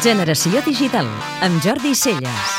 Generació Digital, amb Jordi Celles.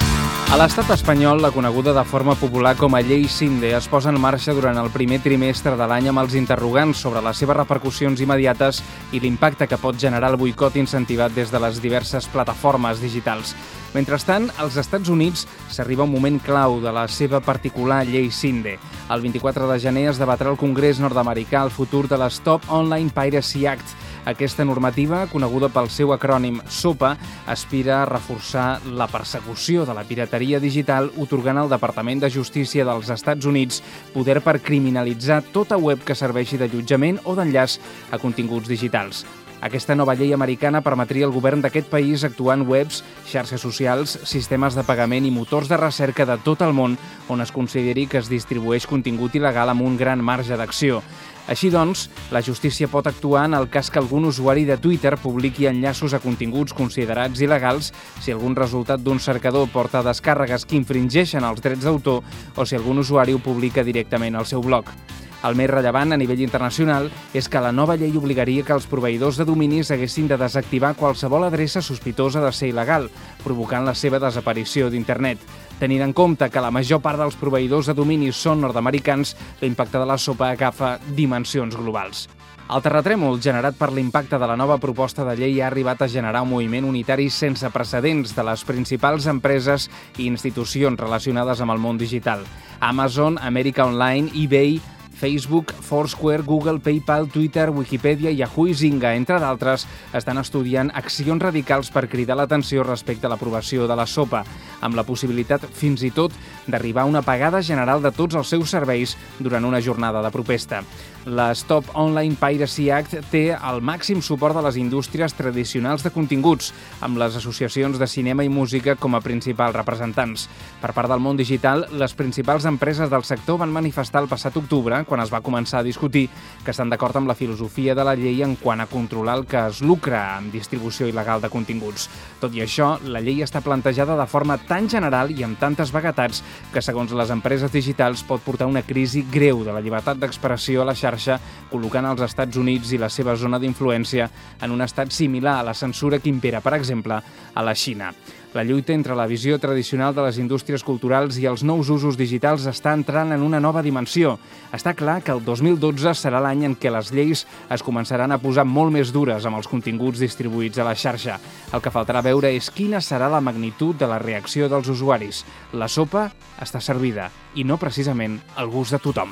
A l'estat espanyol, la coneguda de forma popular com a llei Cinde es posa en marxa durant el primer trimestre de l'any amb els interrogants sobre les seves repercussions immediates i l'impacte que pot generar el boicot incentivat des de les diverses plataformes digitals. Mentrestant, als Estats Units s'arriba un moment clau de la seva particular llei Cinde. El 24 de gener es debatrà al Congrés nord-americà el futur de l'Stop Online Piracy Act, aquesta normativa, coneguda pel seu acrònim SOPA, aspira a reforçar la persecució de la pirateria digital otorgant al Departament de Justícia dels Estats Units poder per criminalitzar tota web que serveixi d'allotjament o d'enllaç a continguts digitals. Aquesta nova llei americana permetria al govern d'aquest país actuar en webs, xarxes socials, sistemes de pagament i motors de recerca de tot el món on es consideri que es distribueix contingut il·legal amb un gran marge d'acció. Així doncs, la justícia pot actuar en el cas que algun usuari de Twitter publiqui enllaços a continguts considerats il·legals si algun resultat d'un cercador porta descàrregues que infringeixen els drets d'autor o si algun usuari ho publica directament al seu blog. El més rellevant a nivell internacional és que la nova llei obligaria que els proveïdors de dominis haguessin de desactivar qualsevol adreça sospitosa de ser il·legal, provocant la seva desaparició d'internet. Tenint en compte que la major part dels proveïdors de dominis són nord-americans, l'impacte de la sopa agafa dimensions globals. El terratrèmol generat per l'impacte de la nova proposta de llei ha arribat a generar un moviment unitari sense precedents de les principals empreses i institucions relacionades amb el món digital. Amazon, America Online, eBay, Facebook, Foursquare, Google, PayPal, Twitter, Wikipedia, Yahoo i Zynga, entre d'altres, estan estudiant accions radicals per cridar l'atenció respecte a l'aprovació de la sopa, amb la possibilitat, fins i tot, d'arribar a una pagada general de tots els seus serveis durant una jornada de protesta. La Stop Online Piracy Act té el màxim suport de les indústries tradicionals de continguts, amb les associacions de cinema i música com a principals representants. Per part del món digital, les principals empreses del sector van manifestar el passat octubre, quan es va començar a discutir, que estan d'acord amb la filosofia de la llei en quant a controlar el que es lucra amb distribució il·legal de continguts. Tot i això, la llei està plantejada de forma tan general i amb tantes vaguetats que, segons les empreses digitals, pot portar una crisi greu de la llibertat d'expressió a la xarxa xarxa, col·locant els Estats Units i la seva zona d'influència en un estat similar a la censura que impera, per exemple, a la Xina. La lluita entre la visió tradicional de les indústries culturals i els nous usos digitals està entrant en una nova dimensió. Està clar que el 2012 serà l'any en què les lleis es començaran a posar molt més dures amb els continguts distribuïts a la xarxa. El que faltarà veure és quina serà la magnitud de la reacció dels usuaris. La sopa està servida i no precisament al gust de tothom.